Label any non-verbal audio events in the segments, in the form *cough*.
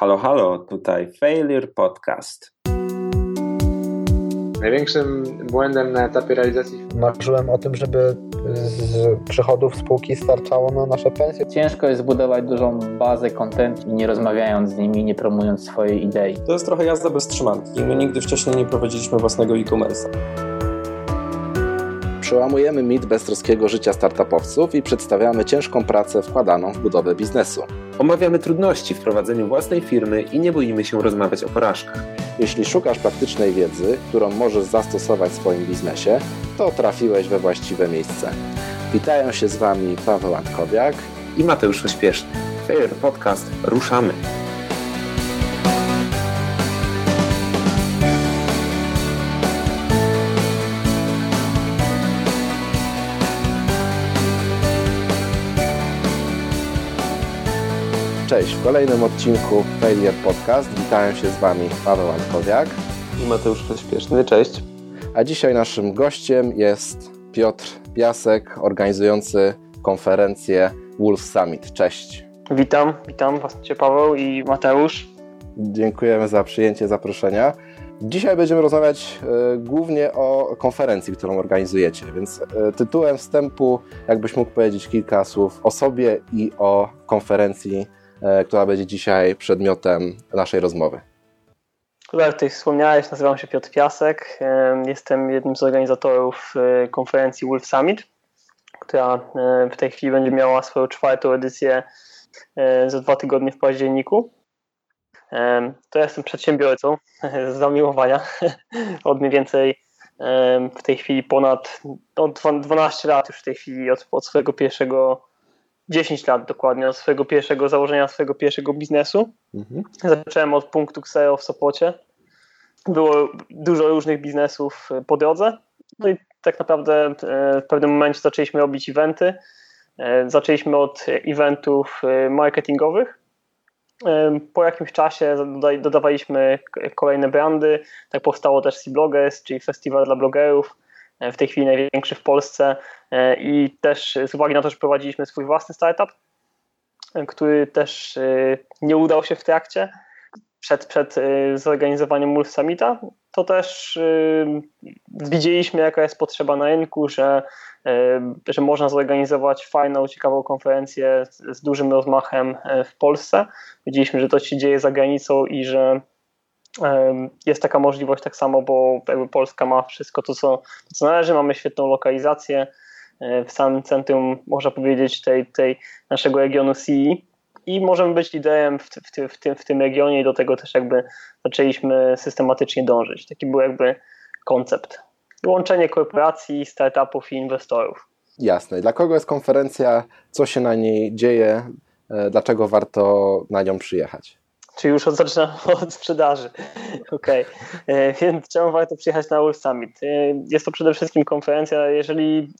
Halo, halo, tutaj Failure Podcast. Największym błędem na etapie realizacji Marzyłem o tym, żeby z przychodów spółki starczało na nasze pensje. Ciężko jest zbudować dużą bazę content nie rozmawiając z nimi, nie promując swojej idei. To jest trochę jazda bez trzymanki. My nigdy wcześniej nie prowadziliśmy własnego e-commerce'a. Przełamujemy mit beztroskiego życia startupowców i przedstawiamy ciężką pracę wkładaną w budowę biznesu. Omawiamy trudności w prowadzeniu własnej firmy i nie boimy się rozmawiać o porażkach. Jeśli szukasz praktycznej wiedzy, którą możesz zastosować w swoim biznesie, to trafiłeś we właściwe miejsce. Witają się z Wami Paweł Antkowiak i Mateusz Ośpieszny. Failure Podcast, ruszamy! Cześć, w kolejnym odcinku Failure Podcast witają się z Wami Paweł Antkowiak i Mateusz Śpieszny. Cześć. A dzisiaj naszym gościem jest Piotr Piasek, organizujący konferencję Wolf Summit. Cześć. Witam, witam Was, Paweł i Mateusz. Dziękujemy za przyjęcie zaproszenia. Dzisiaj będziemy rozmawiać y, głównie o konferencji, którą organizujecie, więc y, tytułem wstępu, jakbyś mógł powiedzieć kilka słów o sobie i o konferencji, y, która będzie dzisiaj przedmiotem naszej rozmowy. Jak tutaj wspomniałeś, nazywam się Piotr Piasek. Jestem jednym z organizatorów konferencji Wolf Summit, która w tej chwili będzie miała swoją czwartą edycję za dwa tygodnie w październiku. To ja jestem przedsiębiorcą *laughs* z zamiłowania *laughs* od mniej więcej w tej chwili ponad no, 12 lat już w tej chwili od, od swojego pierwszego 10 lat dokładnie, od swojego pierwszego założenia swojego pierwszego biznesu. Mhm. Zacząłem od punktu Xero w Sopocie. Było dużo różnych biznesów po drodze. No i tak naprawdę e, w pewnym momencie zaczęliśmy robić eventy. E, zaczęliśmy od eventów e, marketingowych, po jakimś czasie dodawaliśmy kolejne brandy. Tak powstało też C-Bloggers, czyli festiwal dla blogerów, e, w tej chwili największy w Polsce. E, I też z uwagi na to, że prowadziliśmy swój własny startup, e, który też nie udał się w trakcie, przed, przed zorganizowaniem Wolf Summita, to też widzieliśmy, jaka jest potrzeba na rynku, że że można zorganizować fajną, ciekawą konferencję z, z dużym rozmachem e, w Polsce. Widzieliśmy, że to się dzieje za granicą i że jest taka możliwość tak samo, bo jakby Polska ma wszystko to, co, co należy. Mamy świetną lokalizację e, w samym centrum, można powiedzieć, tej, tej naszego regionu CE i możemy być liderem w, w, w, tym, w tym regionie i do tego też jakby zaczęliśmy systematycznie dążyć. Taki był jakby koncept łączenie korporacji, startupów i inwestorów. Jasne. Dla kogo jest konferencja? Co się na niej dzieje? E, dlaczego warto na nią przyjechać? Czy już zaczynam *laughs* od sprzedaży? Okej, okay. E, więc czemu warto przyjechać na World Summit? E, jest to przede wszystkim konferencja, jeżeli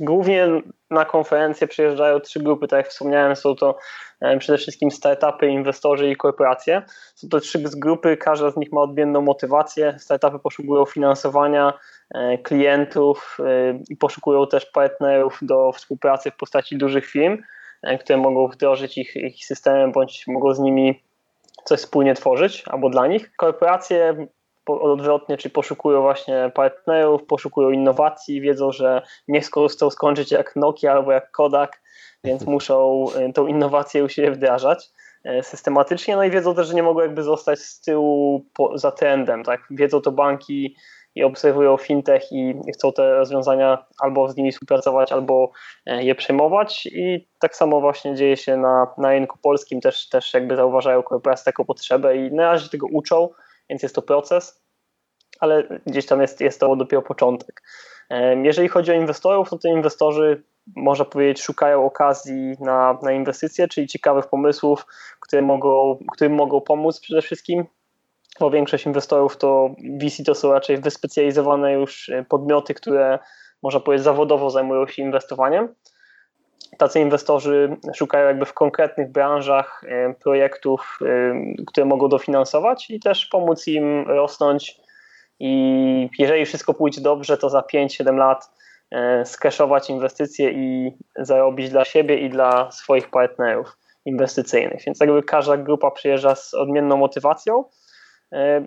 Głównie na konferencję przyjeżdżają trzy grupy, tak jak wspomniałem, są to e, przede wszystkim startupy, inwestorzy i korporacje. Są to trzy grupy, każda z nich ma odmienną motywację. Startupy poszukują finansowania, e, klientów e, i poszukują też partnerów do współpracy w postaci dużych firm, które mogą wdrożyć ich, ich systemem bądź mogą z nimi coś wspólnie tworzyć albo dla nich. Korporacje odwrotnie, czyli poszukują właśnie partnerów, poszukują innowacji, wiedzą, że nie chcą skończyć jak Nokia albo jak Kodak, więc *laughs* muszą y, tą innowację u siebie wdrażać y, systematycznie, no i wiedzą też, że nie mogą jakby zostać z tyłu po, za trendem, tak? Wiedzą to banki i obserwują fintech i chcą te rozwiązania albo z nimi współpracować, albo y, je przejmować. I tak samo właśnie dzieje się na, na rynku polskim, też, też jakby zauważają korporacje taką potrzebę i na razie tego uczą, więc jest to proces, ale gdzieś tam jest, jest to dopiero początek. Jeżeli chodzi o inwestorów, to inwestorzy, można powiedzieć, szukają okazji na, na inwestycje, czyli ciekawych pomysłów, które mogą, którym mogą pomóc przede wszystkim, bo większość inwestorów to VC to są raczej wyspecjalizowane już podmioty, które można powiedzieć zawodowo zajmują się inwestowaniem tacy inwestorzy szukają jakby w konkretnych branżach e, projektów, e, które mogą dofinansować i też pomóc im rosnąć i jeżeli wszystko pójdzie dobrze, to za 5-7 lat e, skeszować inwestycje i zarobić dla siebie i dla swoich partnerów. inwestycyjnych. Więc jakby każda grupa przyjeżdża z odmienną motywacją.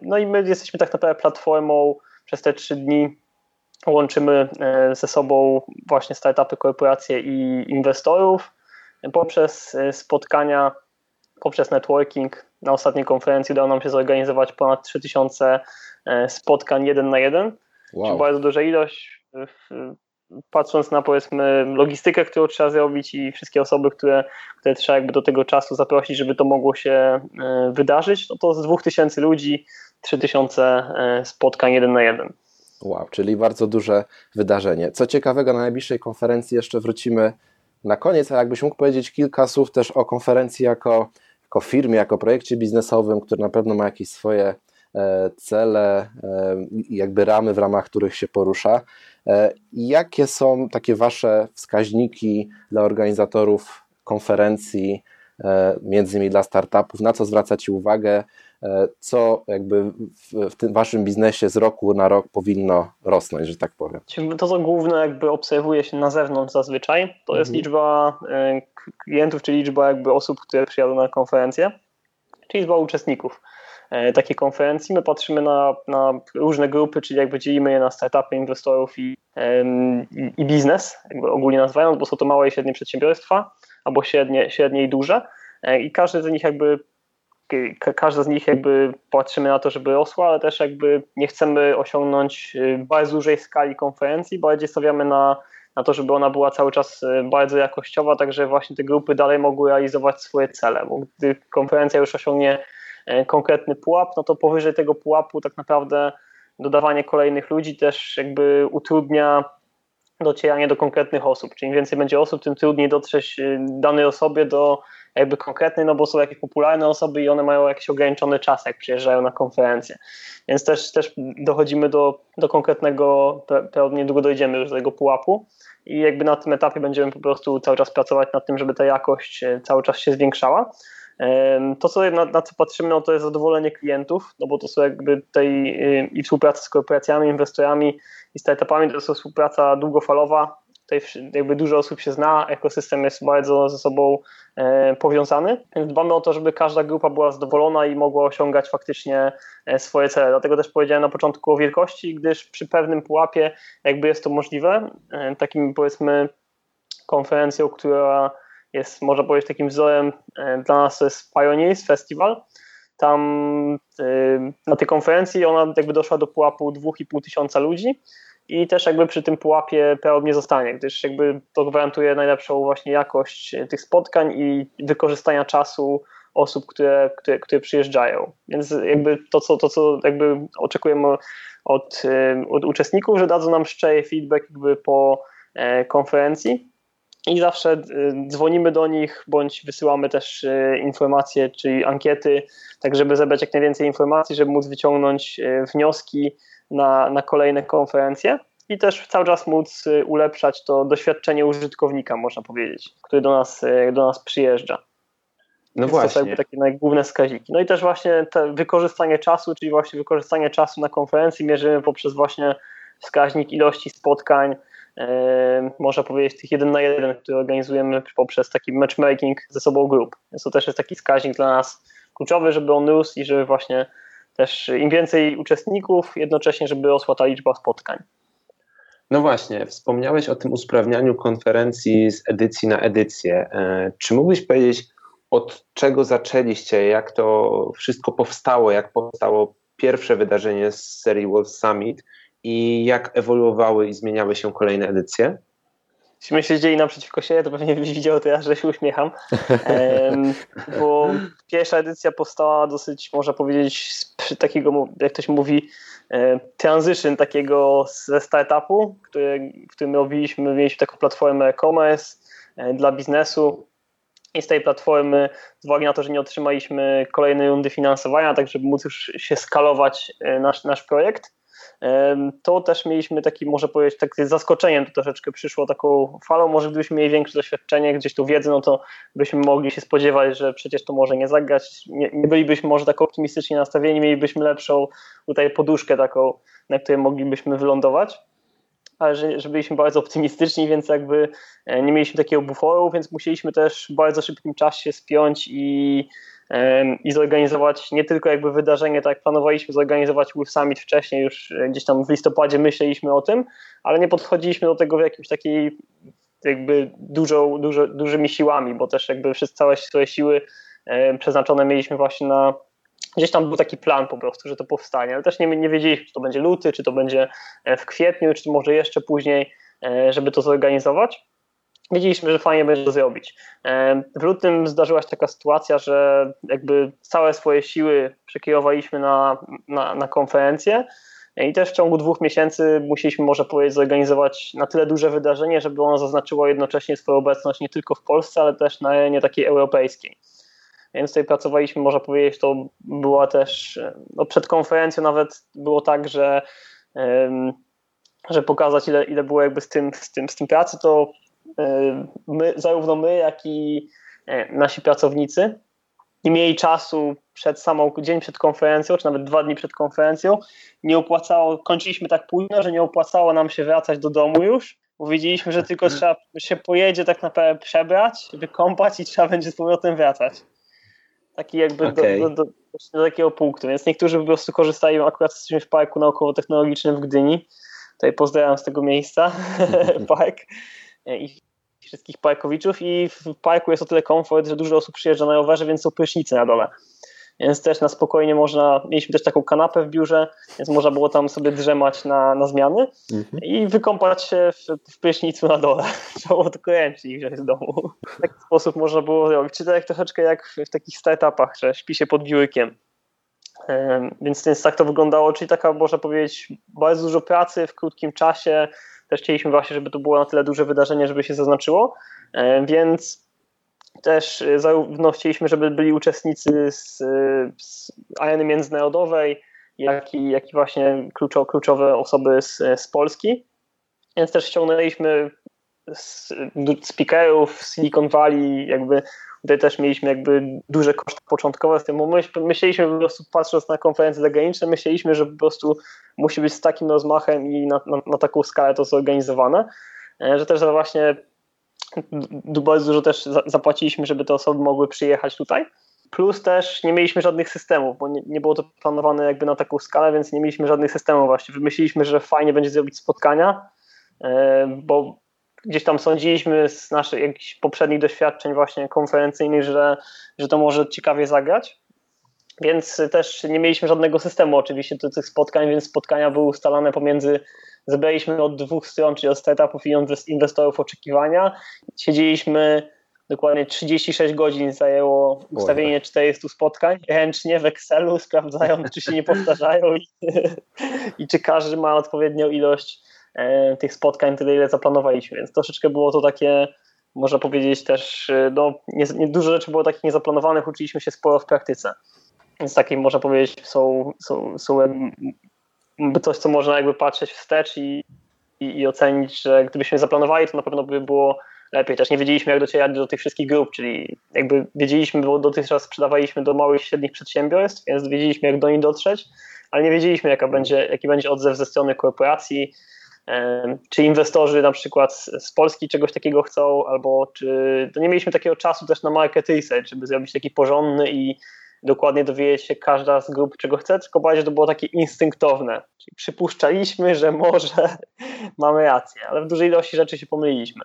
No i my jesteśmy tak naprawdę platformą przez te trzy dni łączymy ze sobą właśnie startupy, korporacje i inwestorów poprzez spotkania, poprzez networking. Na ostatniej konferencji udało nam się zorganizować ponad 3000 spotkań jeden na jeden, wow. czyli bardzo duża ilość patrząc na powiedzmy logistykę, którą trzeba zrobić i wszystkie osoby, które, które trzeba jakby do tego czasu zaprosić, żeby to mogło się e, wydarzyć, no to z 2000 ludzi 3000 e, spotkań jeden na jeden. Wow, czyli bardzo duże wydarzenie. Co ciekawego, na najbliższej konferencji jeszcze wrócimy na koniec, a jakbyś mógł powiedzieć kilka słów też o konferencji jako, jako firmie, jako projekcie biznesowym, który na pewno ma jakieś swoje e, cele jakby ramy, w ramach których się porusza. E, jakie są takie Wasze wskaźniki dla organizatorów konferencji, e, między innymi dla startupów, na co zwracacie uwagę, e, co jakby w, tym Waszym biznesie z roku na rok powinno rosnąć, że tak powiem? To, co główne jakby obserwuje się na zewnątrz zazwyczaj, to mhm. jest liczba klientów, czy liczba jakby osób, które przyjadą na konferencję, czyli liczba uczestników. E, takiej konferencji. My patrzymy na, na różne grupy, czyli jakby dzielimy je na startupy, inwestorów i, i, biznes, jakby ogólnie nazywając, bo są to małe i średnie przedsiębiorstwa, albo średnie, średnie i duże. E, I każdy z nich jakby każda z nich jakby patrzymy na to, żeby rosła, ale też jakby nie chcemy osiągnąć y, bardzo dużej skali konferencji, bardziej stawiamy na, na to, żeby ona była cały czas bardzo jakościowa, tak że właśnie te grupy dalej mogły realizować swoje cele, bo gdy konferencja już osiągnie E, konkretny pułap, no to powyżej tego pułapu tak naprawdę dodawanie kolejnych ludzi też jakby utrudnia docieranie do konkretnych osób. Czyli im więcej będzie osób, tym trudniej dotrzeć y, danej osobie do jakby konkretnej, no bo są jakieś popularne osoby i one mają jakiś ograniczony czas, jak przyjeżdżają na konferencję. Więc też, też dochodzimy do, do konkretnego, pewnie niedługo dojdziemy już do tego pułapu i jakby na tym etapie będziemy po prostu cały czas pracować nad tym, żeby ta jakość y, cały czas się zwiększała. To, co, na, na, co patrzymy, no to jest zadowolenie klientów, no bo to są jakby tej y, i współpraca z korporacjami, inwestorami i startupami, to jest współpraca długofalowa. Tutaj jakby dużo osób się zna, ekosystem jest bardzo ze sobą e, powiązany, więc dbamy o to, żeby każda grupa była zadowolona i mogła osiągać faktycznie e, swoje cele. Dlatego też powiedziałem na początku o wielkości, gdyż przy pewnym pułapie jakby jest to możliwe. E, takim powiedzmy konferencją, która jest, można powiedzieć, takim wzorem e, dla nas to jest Pioneers Festival. Tam e, na tej konferencji ona jakby doszła do pułapu 2,5 tysiąca ludzi i też jakby przy tym pułapie PO nie zostanie, gdyż jakby to gwarantuje najlepszą właśnie jakość e, tych spotkań i wykorzystania czasu osób, które, które, które przyjeżdżają. Więc jakby to, co, to, co jakby oczekujemy od, od uczestników, że dadzą nam szczery feedback jakby po konferencji i zawsze y, dzwonimy do nich, bądź wysyłamy też y, informacje, czyli ankiety, tak żeby zebrać jak najwięcej informacji, żeby móc wyciągnąć y, wnioski na, na kolejne konferencje i też cały czas móc ulepszać to doświadczenie użytkownika, można powiedzieć, który do nas, do nas przyjeżdża. No Więc właśnie. To są takie najgłówne wskaźniki. No i też właśnie te wykorzystanie czasu, czyli właśnie wykorzystanie czasu na konferencji mierzymy poprzez właśnie wskaźnik ilości spotkań, można powiedzieć, tych jeden na jeden, który organizujemy poprzez taki matchmaking ze sobą grup. Więc to też jest taki wskaźnik dla nas kluczowy, żeby on rósł i żeby właśnie też im więcej uczestników, jednocześnie, żeby rosła ta liczba spotkań. No właśnie, wspomniałeś o tym usprawnianiu konferencji z edycji na edycję. E, czy mógłbyś powiedzieć, od czego zaczęliście, jak to wszystko powstało, jak powstało pierwsze wydarzenie z serii World Summit i jak ewoluowały i zmieniały się kolejne edycje? Jeśli się dzieli naprzeciwko siebie, to pewnie byś widział to ja, że się uśmiecham. Bo pierwsza edycja powstała dosyć, można powiedzieć, z takiego, jak ktoś mówi, transition takiego ze startupu, który, w którym robiliśmy, mieliśmy taką platformę e-commerce e, dla biznesu i z tej platformy, z uwagi na to, że nie otrzymaliśmy kolejnej rundy finansowania, tak żeby móc już się skalować e, nasz, nasz projekt, to też mieliśmy taki, może powiedzieć, takie zaskoczeniem to troszeczkę przyszło taką falą, może gdybyśmy mieli większe doświadczenie, gdzieś tu wiedzy, no to byśmy mogli się spodziewać, że przecież to może nie zagrać, nie, nie bylibyśmy może tak optymistycznie nastawieni, mielibyśmy lepszą tutaj poduszkę taką, na której moglibyśmy wylądować. ale że, że byliśmy bardzo optymistyczni, więc jakby e, nie mieliśmy takiego buforu, więc musieliśmy też w bardzo szybkim czasie spiąć i, i zorganizować nie tylko jakby wydarzenie, tak jak planowaliśmy zorganizować Wolf Summit wcześniej, już gdzieś tam w listopadzie myśleliśmy o tym, ale nie podchodziliśmy do tego w jakimś takiej jakby dużo, dużo, dużymi siłami, bo też jakby wszystkie całe swoje siły przeznaczone mieliśmy właśnie na gdzieś tam był taki plan po prostu, że to powstanie, ale też nie, nie wiedzieliśmy, czy to będzie luty, czy to będzie e, w kwietniu, czy może jeszcze później, e, żeby to zorganizować. Wiedzieliśmy, że fajnie będzie to zrobić. W lutym zdarzyła się taka sytuacja, że jakby całe swoje siły przekierowaliśmy na, na, na konferencję i też w ciągu dwóch miesięcy musieliśmy, może powiedzieć, zorganizować na tyle duże wydarzenie, żeby ono zaznaczyło jednocześnie swoją obecność nie tylko w Polsce, ale też na arenie takiej europejskiej. Więc tutaj pracowaliśmy, można powiedzieć, to była też, no przed konferencją nawet było tak, że, że pokazać ile, ile było jakby z tym, z tym, z tym pracy, to my, zarówno my, jak i e, nasi pracownicy nie mieli czasu przed samą, dzień przed konferencją, czy nawet dwa dni przed konferencją, nie opłacało, kończyliśmy tak późno, że nie opłacało nam się wracać do domu już, bo wiedzieliśmy, że tylko trzeba się pojedzie tak naprawdę przebrać, wykąpać i trzeba będzie z powrotem wracać. Taki jakby okay. do, do, do, do, takiego punktu. Więc niektórzy po prostu korzystają, akurat jesteśmy w parku naukowo-technologicznym w Gdyni. Tutaj pozdrawiam z tego miejsca *laughs* *laughs* park i wszystkich parkowiczów i w parku jest o tyle komfort, że dużo osób przyjeżdża na rowerze, więc są prysznice na dole więc też na spokojnie można, mieliśmy też taką kanapę w biurze, więc można było tam sobie drzemać na, na zmiany mhm. i wykąpać się w, w prysznicu na dole. *laughs* Trzeba było tylko ręcznik wziąć z domu. W taki sposób można było zrobić. Czy tak troszeczkę jak w, w takich startupach, że śpi się pod biurkiem. Więc, więc tak to wyglądało, czyli taka można powiedzieć bardzo dużo pracy w krótkim czasie. Też chcieliśmy właśnie, żeby to było na tyle duże wydarzenie, żeby się zaznaczyło. Więc też y, zarówno chcieliśmy, żeby byli uczestnicy z, z areny międzynarodowej, jak i, jak i właśnie kluczo, kluczowe osoby z, z Polski. Więc też ściągnęliśmy speakerów z Silicon Valley, jakby tutaj też mieliśmy jakby duże koszty początkowe z tym, bo my, myśleliśmy po prostu patrząc na konferencje zagraniczne, myśleliśmy, że po prostu musi być z takim rozmachem i na, na, na taką skalę to zorganizowane, e, że też właśnie bardzo dużo też zapłaciliśmy, żeby te osoby mogły przyjechać tutaj. Plus też nie mieliśmy żadnych systemów, bo nie, nie, było to planowane jakby na taką skalę, więc nie mieliśmy żadnych systemów właśnie. Wymyśliliśmy, że fajnie będzie zrobić spotkania, e, bo gdzieś tam sądziliśmy z naszych jakichś poprzednich doświadczeń właśnie konferencyjnych, że, że to może ciekawie zagrać. Więc też nie mieliśmy żadnego systemu oczywiście do tych spotkań, więc spotkania były ustalane pomiędzy zebraliśmy od dwóch stron, czyli od startupów i inwestorów oczekiwania. Siedzieliśmy dokładnie 36 godzin zajęło ustawienie 400 spotkań ręcznie w Excelu, sprawdzając, czy się nie powtarzają i, *laughs* i czy każdy ma odpowiednią ilość tych spotkań, tyle ile zaplanowaliśmy. Więc troszeczkę było to takie, można powiedzieć też, e, no, nie, nie, dużo rzeczy było takich niezaplanowanych, uczyliśmy się sporo w praktyce. Więc takie można powiedzieć są, są, są coś, co można jakby patrzeć wstecz i, i, i, ocenić, że gdybyśmy zaplanowali, to na pewno by było lepiej. Też nie wiedzieliśmy, jak docierać do tych wszystkich grup, czyli jakby wiedzieliśmy, bo dotychczas sprzedawaliśmy do małych i średnich przedsiębiorstw, więc wiedzieliśmy, jak do nich dotrzeć, ale nie wiedzieliśmy, jaka będzie, jaki będzie odzew ze strony korporacji, czy inwestorzy na przykład z Polski czegoś takiego chcą, albo czy to nie mieliśmy takiego czasu też na market research, żeby zrobić taki porządny i dokładnie dowiedzieć się każda z grup, czego chce, tylko bardziej to było takie instynktowne. Czyli przypuszczaliśmy, że może *laughs* mamy rację, ale w dużej ilości rzeczy się pomyliliśmy.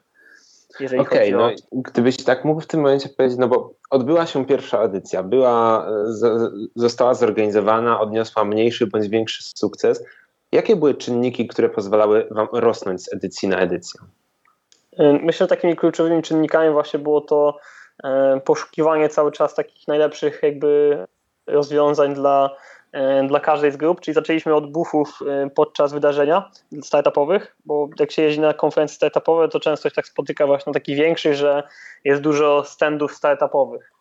Okej, okay, no gdybyś tak mógł w tym momencie powiedzieć, no bo odbyła się pierwsza edycja, była, z, została zorganizowana, odniosła mniejszy bądź większy sukces. Jakie były czynniki, które pozwalały wam rosnąć z edycji na edycję? Myślę, że takimi kluczowymi czynnikami właśnie było to, E, poszukiwanie cały czas takich najlepszych jakby rozwiązań dla, e, dla każdej z grup, czyli zaczęliśmy od buffów e, podczas wydarzenia startupowych, bo jak się jeździ na konferencje startupowe, to często się tak spotyka właśnie na takich większych, że jest dużo standów startupowych.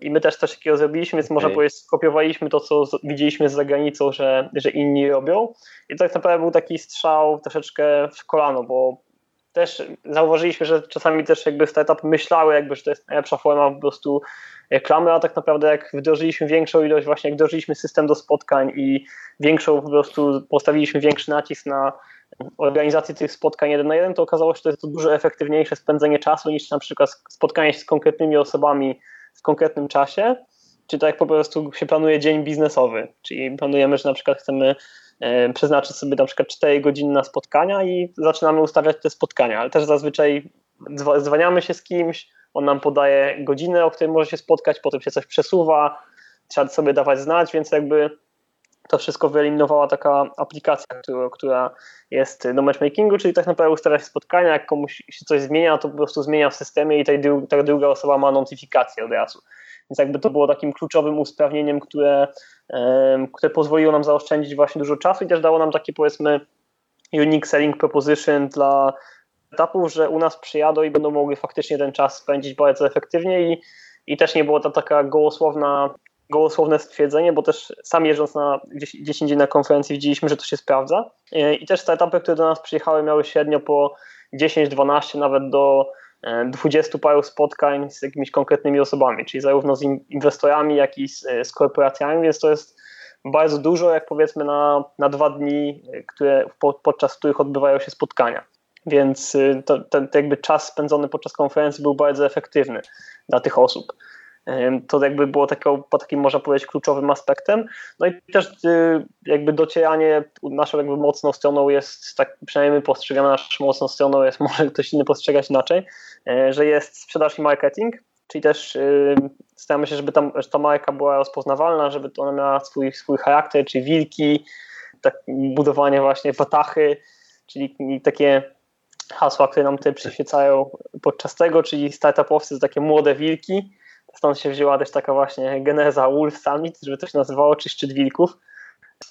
I my też coś takiego zrobiliśmy, więc okay. można powiedzieć, skopiowaliśmy to, co widzieliśmy z zagranicą, że, że inni robią. I to tak naprawdę był taki strzał troszeczkę w kolano, bo też zauważyliśmy, że czasami też jakby startup myślały, jakby, że to jest najlepsza forma po prostu reklamy, a tak naprawdę jak wdrożyliśmy większą ilość, właśnie jak wdrożyliśmy system do spotkań i większą po prostu postawiliśmy większy nacisk na organizacji tych spotkań jeden na jeden, to okazało się, że to jest to dużo efektywniejsze spędzenie czasu niż na przykład spotkanie się z konkretnymi osobami konkretnym czasie, czy tak po prostu się planuje dzień biznesowy, czyli planujemy, że na przykład chcemy e, przeznaczyć sobie na przykład 4 godziny na spotkania i zaczynamy ustawiać te spotkania, ale też zazwyczaj dzwaniamy się z kimś, on nam podaje godzinę, o której może się spotkać, potem się coś przesuwa, trzeba sobie dawać znać, więc jakby to wszystko wyeliminowała taka aplikacja, która, jest do matchmakingu, czyli tak naprawdę ustawia się spotkania, jak komuś się coś zmienia, to po prostu zmienia w systemie i ta, ta druga osoba ma notyfikację od razu. Więc jakby to było takim kluczowym usprawnieniem, które, które pozwoliło nam zaoszczędzić właśnie dużo czasu i też dało nam takie powiedzmy unique selling proposition dla etapów, że u nas przyjadą i będą mogli faktycznie ten czas spędzić bardzo efektywnie i, i też nie było to taka gołosłowna gołosłowne stwierdzenie, bo też sam jeżdżąc na 10 indziej na konferencji widzieliśmy, że to się sprawdza. I też startupy, które do nas przyjechały, miały średnio po 10, 12, nawet do 20 paru spotkań z jakimiś konkretnymi osobami, czyli zarówno z inwestorami, jak i z, z korporacjami, więc to jest bardzo dużo, jak powiedzmy na, na dwa dni, które, podczas których odbywają się spotkania. Więc to, ten jakby czas spędzony podczas konferencji był bardzo efektywny dla tych osób. To jakby było taką, takim, można powiedzieć, kluczowym aspektem. No i też y, jakby docieranie naszą jakby mocną stroną jest, tak przynajmniej my postrzegamy naszą mocną stroną, jest *laughs* może ktoś inny postrzegać inaczej, e, że jest sprzedaż i marketing, czyli też y, staramy się, żeby ta marka była rozpoznawalna, żeby ona miała swój, swój charakter, czyli wilki, tak, budowanie właśnie watachy, czyli takie hasła, które nam tutaj przyświecają podczas tego, czyli startupowcy to takie młode wilki, Stąd się wzięła też taka właśnie geneza Wolf Summit, żeby to się nazywało, czy szczyt wilków,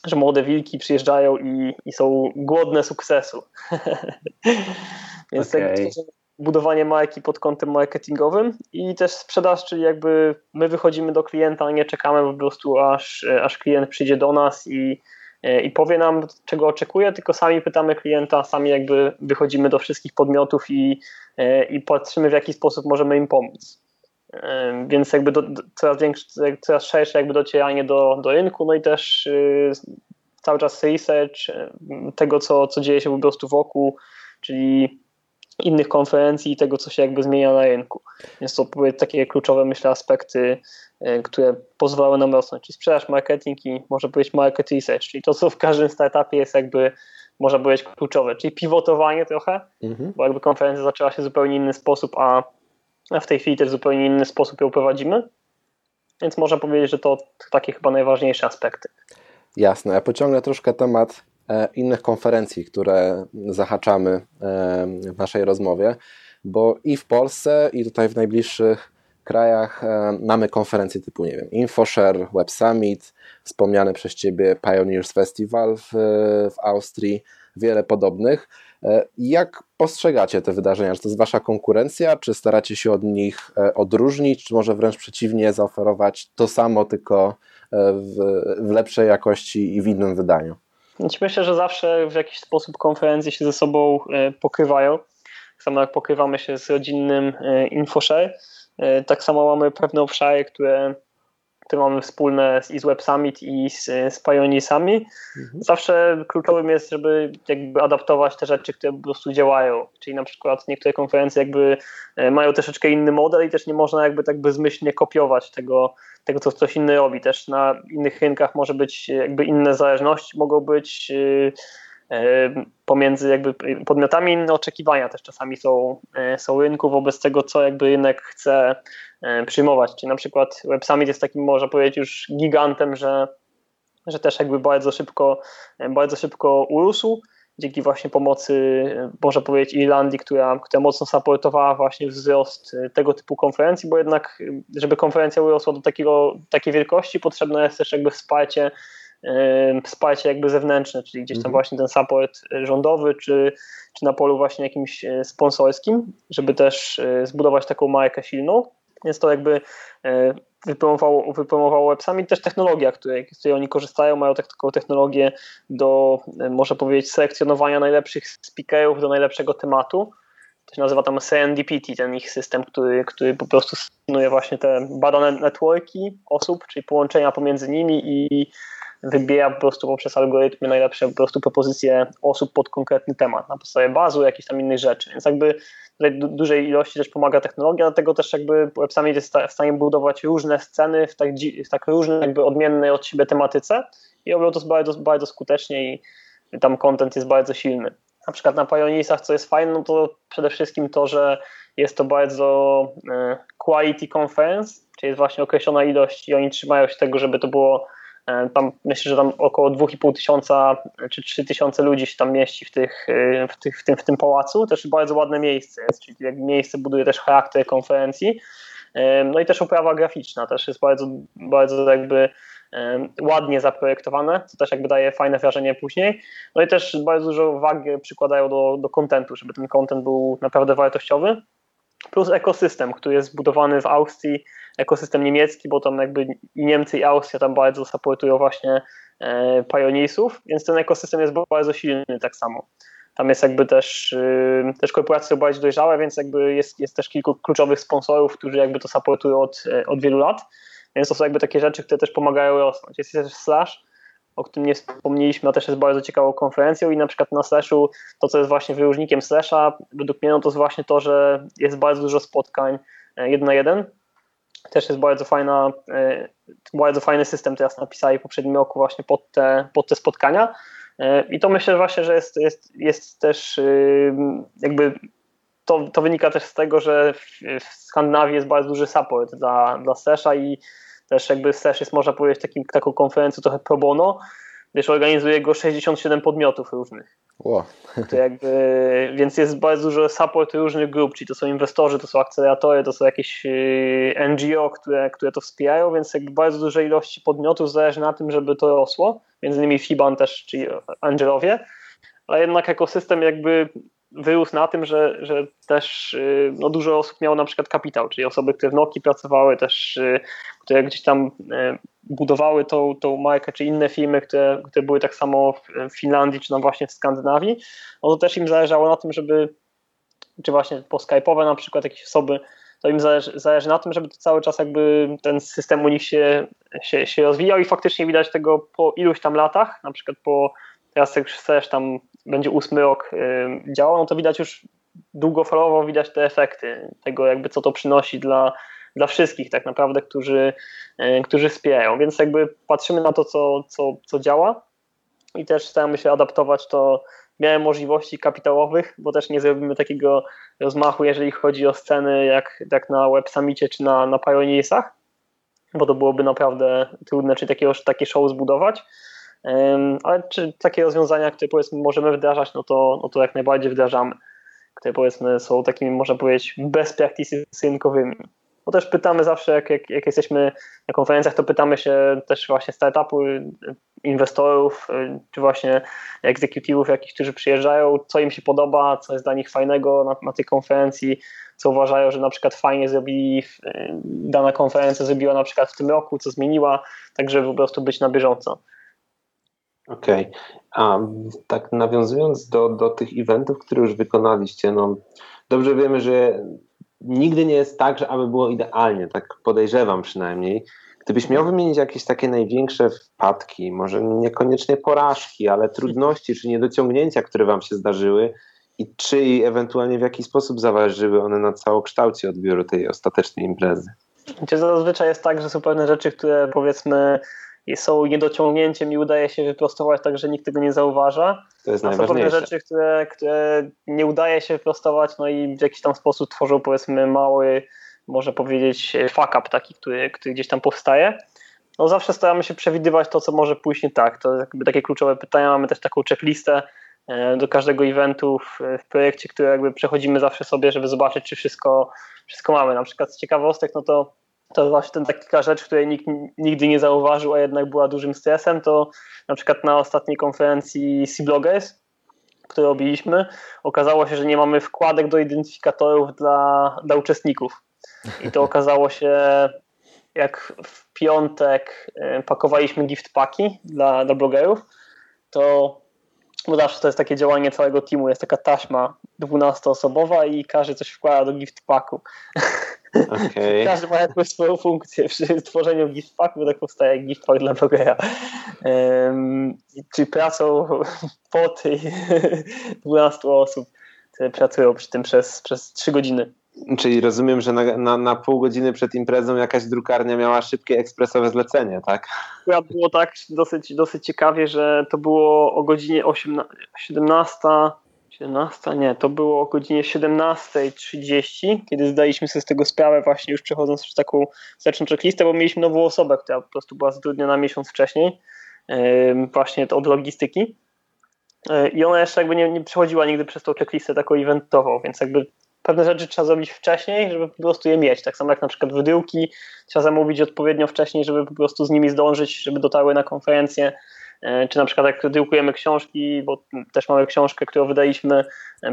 że młode wilki przyjeżdżają i, i są głodne sukcesu. *laughs* Więc okay. tak, budowanie marki pod kątem marketingowym i też sprzedaż, czyli jakby my wychodzimy do klienta, nie czekamy po prostu aż, aż klient przyjdzie do nas i, i powie nam, czego oczekuje, tylko sami pytamy klienta, sami jakby wychodzimy do wszystkich podmiotów i, i patrzymy, w jaki sposób możemy im pomóc więc jakby do, coraz większe, coraz szersze jakby docieranie do, do rynku, no i też y, cały czas research tego, co, co dzieje się po prostu wokół, czyli innych konferencji i tego, co się jakby zmienia na rynku. Więc to takie kluczowe, myślę, aspekty, y, które pozwalały nam rosnąć, czyli sprzedaż, marketing i może powiedzieć market research, czyli to, co w każdym startupie jest jakby można powiedzieć kluczowe, czyli pivotowanie trochę, mhm. bo jakby konferencja zaczęła się w zupełnie inny sposób, a a w tej chwili też w zupełnie inny sposób ją prowadzimy. Więc można powiedzieć, że to takie chyba najważniejsze aspekty. Jasne. Ja pociągnę troszkę temat e, innych konferencji, które zahaczamy e, w naszej rozmowie, bo i w Polsce, i tutaj w najbliższych krajach e, mamy konferencje typu, nie wiem, InfoShare, Web Summit, wspomniane przez Ciebie Pioneers Festival w, w Austrii, wiele podobnych. E, jak postrzegacie te wydarzenia? Czy to jest wasza konkurencja, czy staracie się od nich e, odróżnić, czy może wręcz przeciwnie, zaoferować to samo, tylko e, w, w lepszej jakości i w innym wydaniu? Myślę, że zawsze w jakiś sposób konferencje się ze sobą pokrywają. Tak samo jak pokrywamy się z rodzinnym InfoShare, tak samo mamy pewne obszary, które które mamy wspólne i z Web Summit i z, z Pioneersami. Mhm. Zawsze kluczowym jest, żeby jakby adaptować te rzeczy, które po prostu działają. Czyli na przykład niektóre konferencje jakby e, mają troszeczkę inny model i też nie można jakby tak bezmyślnie kopiować tego, tego co ktoś inny robi. Też na innych rynkach może być jakby inne zależności, mogą być e, pomiędzy jakby podmiotami inne oczekiwania też czasami są, są rynku wobec tego, co jakby rynek chce E, przyjmować. Czyli na przykład Web Summit jest takim, można powiedzieć, już gigantem, że, że też jakby bardzo szybko, e, bardzo szybko urósł dzięki właśnie pomocy, e, można powiedzieć, Irlandii, która, która mocno supportowała właśnie wzrost tego typu konferencji, bo jednak, żeby konferencja urosła do takiego, takiej wielkości, potrzebne jest też jakby wsparcie, wsparcie jakby zewnętrzne, czyli gdzieś tam mhm. właśnie ten support rządowy, czy, czy na polu właśnie jakimś sponsorskim, żeby też zbudować taką markę silną. Więc to jakby e, wypromowało, wypromowało websami też technologia, której, z której oni korzystają, mają tak, taką technologię do, e, można powiedzieć, selekcjonowania najlepszych speakerów do najlepszego tematu. To się nazywa tam serendipity, ten ich system, który, który po prostu stosuje właśnie te badane networki osób, czyli połączenia pomiędzy nimi i wybiera po prostu poprzez algorytmy najlepsze po prostu propozycje osób pod konkretny temat na podstawie bazu, jakichś tam innych rzeczy. Więc jakby tutaj du dużej ilości też pomaga technologia, dlatego też jakby Web Summit jest w stanie budować różne sceny w tak, w tak różnej, jakby odmiennej od siebie tematyce i robią to bardzo, bardzo skutecznie i tam content jest bardzo silny. Na przykład na Pioneersach, co jest fajne, no to przede wszystkim to, że jest to bardzo e, quality conference, czyli jest właśnie określona ilość i oni trzymają się tego, żeby to było tam myślę, że tam około 2,5 tysiąca czy 3 tysiące ludzi się tam mieści w, tych, e, w, tych, w, tym, w tym pałacu. Też bardzo ładne miejsce jest, czyli jak miejsce buduje też charakter konferencji. No i też oprawa graficzna też jest bardzo, bardzo jakby ładnie zaprojektowane, co też jakby daje fajne wrażenie później. No i też bardzo dużo wagi przykładają do, do kontentu, żeby ten kontent był naprawdę wartościowy. Plus ekosystem, który jest zbudowany w Austrii, ekosystem niemiecki, bo tam jakby Niemcy i Austria tam bardzo supportują właśnie e, więc ten ekosystem jest bardzo silny tak samo. Tam jest jakby też, y, też korporacje są bardziej dojrzałe, więc jakby jest, jest też kilku kluczowych sponsorów, którzy jakby to supportują od, e, od wielu lat. Więc to są jakby takie rzeczy, które też pomagają rosnąć. Jest też Slash, o którym nie wspomnieliśmy, a też jest bardzo ciekawą konferencją i na przykład na Slashu to, co jest właśnie wyróżnikiem Slasha, według mnie no to jest właśnie to, że jest bardzo dużo spotkań e, jeden na jeden. Też jest bardzo fajna, e, bardzo fajny system teraz napisali w poprzednim roku właśnie pod te, pod te spotkania. E, I to myślę właśnie, że jest, jest, jest też jakby to, to wynika też z tego, że w Skandynawii jest bardzo duży support dla, dla Slasha i też jakby SESH jest, można powiedzieć, takim, taką konferencją trochę pro bono, wiesz, organizuje go 67 podmiotów różnych. Wow. To jakby, *laughs* więc jest bardzo dużo support różnych grup, czyli to są inwestorzy, to są akceleratory, to są jakieś y, NGO, które, które to wspierają, więc jakby bardzo dużej ilości podmiotów zależy na tym, żeby to rosło, między innymi FIBAN też, czyli Angelowie, ale jednak ekosystem jakby wyrósł na tym, że, że też y, no, dużo osób miało na przykład kapitał, czyli osoby, które w Noki pracowały, też y, które gdzieś tam y, budowały tą, tą markę, czy inne firmy, które, które były tak samo w Finlandii, czy no właśnie w Skandynawii, no to też im zależało na tym, żeby, czy właśnie po Skype'owe na przykład jakieś osoby, to im zależy, zależy na tym, żeby to cały czas jakby ten system u nich się, się, się rozwijał i faktycznie widać tego po iluś tam latach, na przykład po teraz jak tam będzie ósmy rok działał, no to widać już długofalowo widać te efekty tego jakby co to przynosi dla, dla wszystkich tak naprawdę, którzy, którzy wspierają, więc jakby patrzymy na to co, co, co działa i też staramy się adaptować to miałem możliwości kapitałowych, bo też nie zrobimy takiego rozmachu, jeżeli chodzi o sceny jak, jak na Web Summicie czy na, na Pioneersach, bo to byłoby naprawdę trudne, czy takiego, takie show zbudować. Ale czy takie rozwiązania, które powiedzmy możemy wdrażać, no to, no to jak najbardziej wdrażamy. Które powiedzmy są takimi, można powiedzieć, best practices rynkowymi. Bo też pytamy zawsze, jak, jak, jak jesteśmy na konferencjach, to pytamy się też właśnie startupu, inwestorów, y, czy właśnie executive'ów jakichś, którzy przyjeżdżają, co im się podoba, co jest dla nich fajnego na, na tej konferencji, co uważają, że na przykład fajnie zrobili, y, dana konferencja zrobiła na przykład w tym roku, co zmieniła, tak żeby po prostu być na bieżąco. Okej, okay. a tak nawiązując do, do tych eventów, które już wykonaliście, no dobrze wiemy, że nigdy nie jest tak, że aby było idealnie, tak podejrzewam przynajmniej. Gdybyś miał wymienić jakieś takie największe wpadki, może niekoniecznie porażki, ale trudności czy niedociągnięcia, które wam się zdarzyły i czy i ewentualnie w jaki sposób zaważyły one na całokształcie odbioru tej ostatecznej imprezy? Zazwyczaj jest tak, że są pewne rzeczy, które powiedzmy są niedociągnięciem i udaje się wyprostować tak, że nikt tego nie zauważa. To jest A są pewne rzeczy, które, które nie udaje się wyprostować, no i w jakiś tam sposób tworzą powiedzmy mały, można powiedzieć, fuck up taki, który, który gdzieś tam powstaje. No zawsze staramy się przewidywać to, co może pójść nie tak. To jakby takie kluczowe pytania. Mamy też taką checklistę e, do każdego eventu w, w projekcie, które jakby przechodzimy zawsze sobie, żeby zobaczyć, czy wszystko, wszystko mamy. Na przykład z ciekawostek, no to to właśnie ten taka rzecz, której nikt nigdy nie zauważył, a jednak była dużym stresem, to na przykład na ostatniej konferencji C-Bloggers, którą robiliśmy, okazało się, że nie mamy wkładek do identyfikatorów dla, dla uczestników. I to *laughs* okazało się, jak w piątek e, pakowaliśmy gift paki dla, dla blogerów, to bo zawsze to jest takie działanie całego teamu, jest taka taśma 12-osobowa i każdy coś wkłada do gift packu. Okay. *laughs* Każdy ma jakąś swoją funkcję przy tworzeniu gift packu, bo tak powstaje gift pack dla blogera. Um, czyli pracą *laughs* po tych *laughs* 12 osób, które pracują przy tym przez, przez 3 godziny. Czyli rozumiem, że na, na, na, pół godziny przed imprezą jakaś drukarnia miała szybkie ekspresowe zlecenie, tak? Było tak dosyć, dosyć ciekawie, że to było o godzinie 18, 17, 17, nie, to było o godzinie 17.30, kiedy zdaliśmy sobie z tego sprawę, właśnie już przechodząc przez taką wsteczną checklistę, bo mieliśmy nową osobę, która po prostu była zatrudniona miesiąc wcześniej, właśnie od logistyki. Yy, I ona jeszcze jakby nie, nie przechodziła nigdy przez tą checklistę taką eventową, więc jakby pewne rzeczy trzeba zrobić wcześniej, żeby po prostu je mieć. Tak samo jak na przykład wydyłki, trzeba zamówić odpowiednio wcześniej, żeby po prostu z nimi zdążyć, żeby dotarły na konferencję. Czy na przykład jak wydyłkujemy książki, bo też mamy książkę, którą wydaliśmy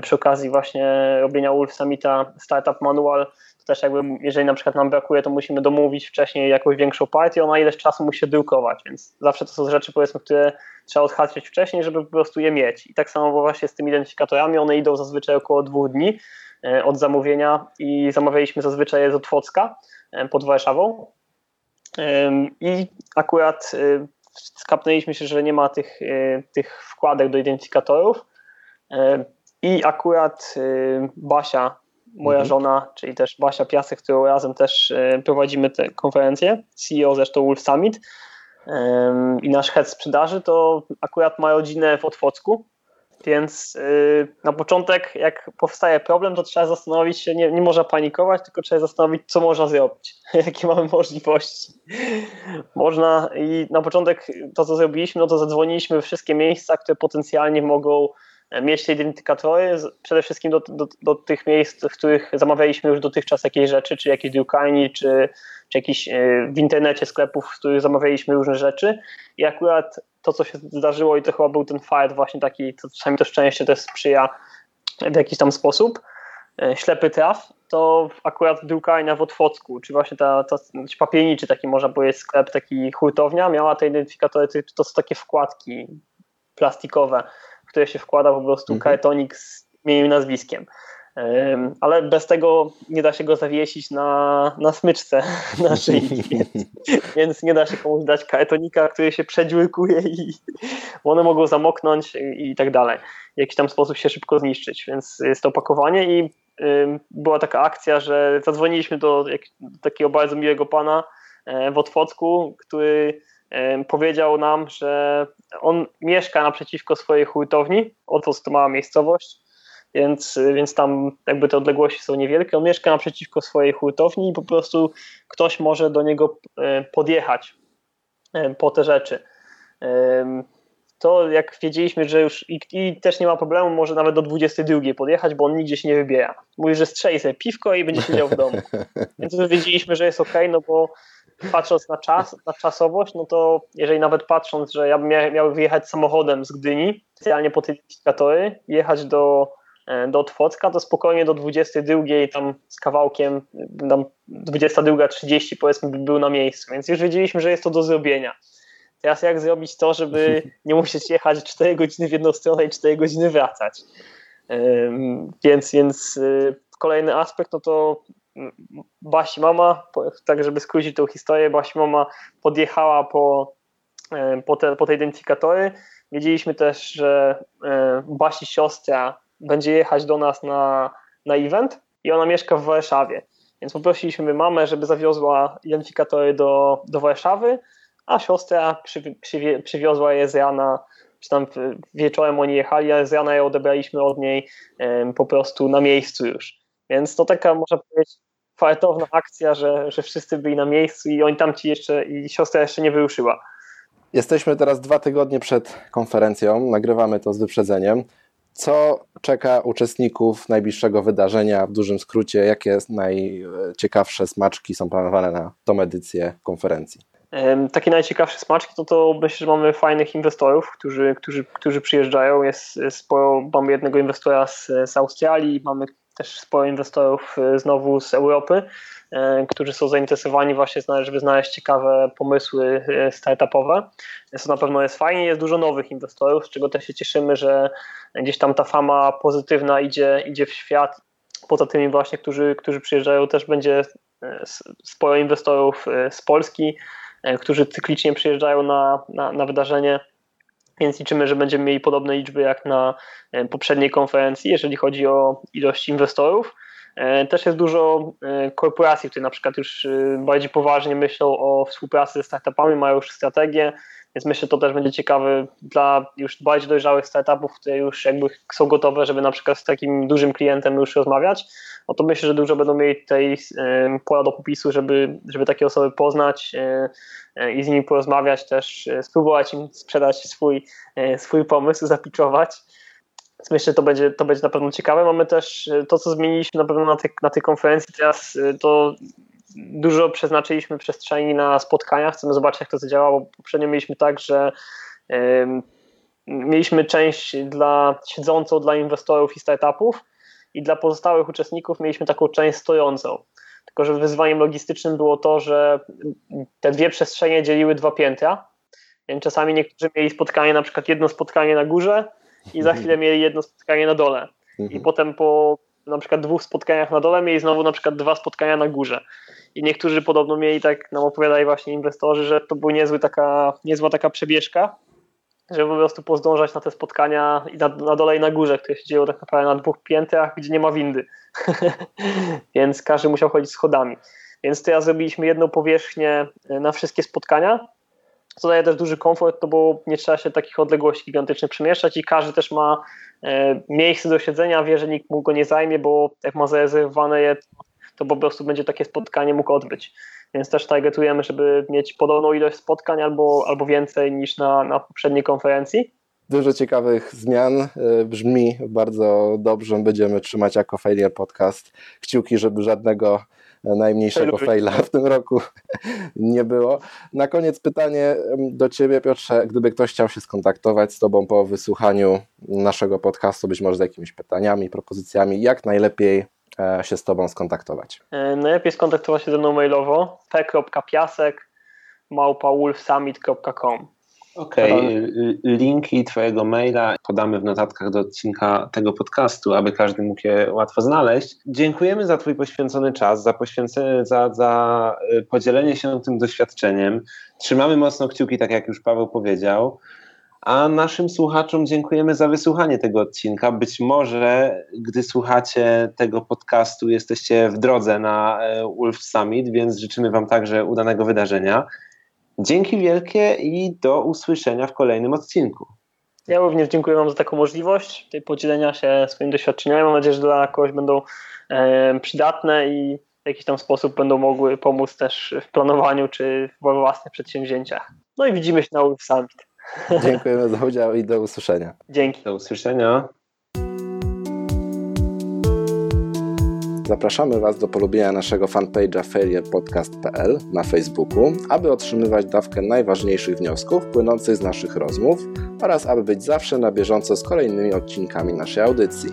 przy okazji właśnie robienia Wolf Summita Startup Manual, to też jakby jeżeli na przykład nam brakuje, to musimy domówić wcześniej jakąś większą partię, ona ileś czasu musi się dyłkować, więc zawsze to są rzeczy powiedzmy, które trzeba odhaczyć wcześniej, żeby po prostu je mieć. I tak samo właśnie z tymi identyfikatorami, one idą zazwyczaj około dwóch dni, od zamówienia i zamawialiśmy zazwyczaj z Otwocka pod Warszawą. I akurat skapnęliśmy się, że nie ma tych, tych wkładek do identyfikatorów. I akurat Basia, moja mhm. żona, czyli też Basia Piasek, którą razem też prowadzimy tę konferencję, CEO zresztą Wolf Summit i nasz head sprzedaży, to akurat ma rodzinę w Otwocku więc yy, na początek, jak powstaje problem, to trzeba zastanowić się, nie, nie można panikować, tylko trzeba zastanowić, co można zrobić, *laughs* jakie mamy możliwości. Można i na początek to, co zrobiliśmy, no to zadzwoniliśmy wszystkie miejsca, które potencjalnie mogą mieć te identyfikatory, przede wszystkim do, do, do tych miejsc, w których zamawialiśmy już dotychczas jakieś rzeczy, czy jakieś drukarni, czy, czy jakieś e, w internecie sklepów, w których zamawialiśmy różne rzeczy. I akurat to, co się zdarzyło, i to chyba był ten fight właśnie taki, to czasami to szczęście też sprzyja w jakiś tam sposób, e, ślepy traf, to akurat drukarnia w Otwocku, czy właśnie ta, ta papielniczy taki można powiedzieć sklep, taki hurtownia, miała te identyfikatory, to są takie wkładki plastikowe, w które się wkłada po prostu mhm. kartonik z imieniem i nazwiskiem ale bez tego nie da się go zawiesić na, na smyczce *laughs* na szyi, więc, *laughs* więc nie da się komuś dać kartonika, który się przedziurkuje i one mogą zamoknąć i, i tak dalej. W jakiś tam sposób się szybko zniszczyć, więc jest to opakowanie i była taka akcja, że zadzwoniliśmy do, jak, do takiego bardzo miłego pana e, w Otwocku, który powiedział nam, że on mieszka naprzeciwko swojej hurtowni, oto to mała miejscowość, więc, więc tam jakby te odległości są niewielkie. On mieszka naprzeciwko swojej hurtowni i po prostu ktoś może do niego e, podjechać e, po te rzeczy. To jak wiedzieliśmy, że już i, i, też nie ma problemu, może nawet do 22 podjechać, bo on nigdzie się nie wybiera. Mówi, że strzeli sobie piwko i będzie siedział w domu. *laughs* Więc już wiedzieliśmy, że jest ok, no bo patrząc na czas, na czasowość, no to jeżeli nawet patrząc, że ja bym miał, miał wyjechać samochodem z Gdyni, specjalnie po te identyfikatory, jechać do do Otwocka, to spokojnie do 22 tam z kawałkiem, tam 22.30 powiedzmy by był na miejscu, więc już wiedzieliśmy, że jest to do zrobienia. Teraz jak zrobić to, żeby *laughs* nie musieć jechać 4 godziny w jedną stronę i 4 godziny wracać. Więc, więc y, kolejny aspekt, no to Basi mama, tak żeby skrócić tą historię, Basi mama podjechała po, e, po, te, po te identyfikatory. Wiedzieliśmy też, że e, Basi siostra będzie jechać do nas na, na event i ona mieszka w Warszawie. Więc poprosiliśmy mamę, żeby zawiozła identyfikatory do, do Warszawy, a siostra przy, przy, przywiozła je z rana, czy tam wieczorem oni jechali, a z rana je odebraliśmy od niej um, po prostu na miejscu już. Więc to taka, można powiedzieć, fartowna akcja, że, że wszyscy byli na miejscu i oni tam ci jeszcze, i siostra jeszcze nie wyruszyła. Jesteśmy teraz dwa tygodnie przed konferencją, nagrywamy to z wyprzedzeniem. Co czeka uczestników najbliższego wydarzenia? W dużym skrócie, jakie najciekawsze smaczki są planowane na tą edycję konferencji? Takie najciekawsze smaczki to, to myślę, że mamy fajnych inwestorów, którzy, którzy, którzy przyjeżdżają. Jest sporo, mamy jednego inwestora z, z Australii, mamy też sporo inwestorów e, znowu z Europy, którzy są zainteresowani właśnie, żeby znaleźć ciekawe pomysły startupowe. Więc to na pewno jest fajnie. Jest dużo nowych inwestorów, z czego też się cieszymy, że gdzieś tam ta fama pozytywna idzie, idzie w świat. Poza tymi właśnie, którzy, którzy przyjeżdżają, też będzie sporo inwestorów z Polski, którzy cyklicznie przyjeżdżają na, na, na wydarzenie więc liczymy, że będziemy mieli podobne liczby jak na e, poprzedniej konferencji, jeżeli chodzi o ilość inwestorów. E, też jest dużo e, korporacji, które na przykład już bardziej poważnie myślą o współpracy ze startupami, mają już strategię, więc myślę, że to też będzie ciekawe dla już bardziej dojrzałych startupów, które już jakby są gotowe, żeby na przykład z takim dużym klientem już rozmawiać. No to myślę, że dużo będą mieli tej pola do popisu, żeby, żeby takie osoby poznać i z nimi porozmawiać, też spróbować im sprzedać swój, swój pomysł, zapiczować. Więc myślę, że to będzie, to będzie na pewno ciekawe. Mamy też to, co zmieniliśmy na pewno na, tej, na tej konferencji teraz, to dużo przeznaczyliśmy przestrzeni na spotkania, chcemy zobaczyć, jak to zadziała, bo poprzednio mieliśmy tak, że mieliśmy część dla siedzącą dla inwestorów i startupów i dla pozostałych uczestników mieliśmy taką część stojącą. Tylko, że wyzwaniem logistycznym było to, że te dwie przestrzenie dzieliły dwa piętra, więc czasami niektórzy mieli spotkanie, na przykład jedno spotkanie na górze i za chwilę mieli jedno spotkanie na dole. I mhm. potem po na przykład dwóch spotkaniach na dole mieli znowu na przykład dwa spotkania na górze. I niektórzy podobno mieli, tak nam opowiadali właśnie inwestorzy, że to była niezły taka, niezła taka przebieżka, żeby po prostu pozdążać na te spotkania i na, na dole i na górze, które się dzieją tak naprawdę na dwóch piętrach, gdzie nie ma windy. *laughs* Więc każdy musiał chodzić schodami. Więc teraz zrobiliśmy jedną powierzchnię na wszystkie spotkania, co daje też duży komfort, to bo nie trzeba się takich odległości gigantycznych przemieszczać i każdy też ma e, miejsce do siedzenia, wie, że nikt mu go nie zajmie, bo jak ma zarezerwowane je, to po prostu będzie takie spotkanie mógł odbyć. Więc też targetujemy, żeby mieć podobną ilość spotkań albo, albo więcej niż na, na poprzedniej konferencji. Dużo ciekawych zmian. E, brzmi bardzo dobrze. Będziemy trzymać jako Failure Podcast kciuki, żeby żadnego najmniejszego faila w tym roku *laughs* nie było. Na koniec pytanie do Ciebie, Piotrze. Gdyby ktoś chciał się skontaktować z Tobą po wysłuchaniu naszego podcastu, być może z jakimiś pytaniami, propozycjami, jak najlepiej E, się z Tobą skontaktować? E, najlepiej skontaktować się ze mną mailowo p.piasek małpawolfsummit.com Okej, okay. linki Twojego maila podamy w notatkach do odcinka tego podcastu, aby każdy mógł je łatwo znaleźć. Dziękujemy za Twój poświęcony czas, za poświęcenie, za, za e, podzielenie się tym doświadczeniem. Trzymamy mocno kciuki, tak jak już Paweł powiedział. A naszym słuchaczom dziękujemy za wysłuchanie tego odcinka. Być może, gdy słuchacie tego podcastu, jesteście w drodze na e, Wolf Summit, więc życzymy Wam także udanego wydarzenia. Dzięki wielkie i do usłyszenia w kolejnym odcinku. Ja również dziękuję Wam za taką możliwość tej podzielenia się swoim doświadczeniami. Mam nadzieję, że dla kogoś będą e, przydatne i w jakiś tam sposób będą mogły pomóc też w planowaniu czy w własnych przedsięwzięciach. No i widzimy się na Wolf Summit. Dziękujemy za udział i do usłyszenia. Dzięki. Do usłyszenia. Zapraszamy Was do polubienia naszego fanpage'a failurepodcast.pl na Facebooku, aby otrzymywać dawkę najważniejszych wniosków płynących z naszych rozmów oraz aby być zawsze na bieżąco z kolejnymi odcinkami naszej audycji.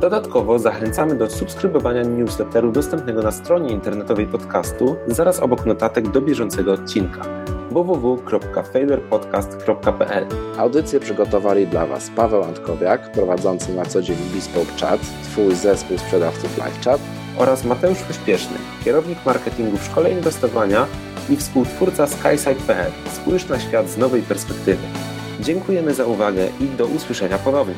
Dodatkowo zachęcamy do subskrybowania newsletteru dostępnego na stronie internetowej podcastu zaraz obok notatek do bieżącego odcinka www.failerpodcast.pl Audycję przygotowali dla Was Paweł Antkowiak, prowadzący na co dzień Bespoke Chat, Twój zespół sprzedawców LiveChat oraz Mateusz Pośpieszny, kierownik marketingu w szkole inwestowania i współtwórca SkySide.pl. Spójrz na świat z nowej perspektywy. Dziękujemy za uwagę i do usłyszenia ponownie.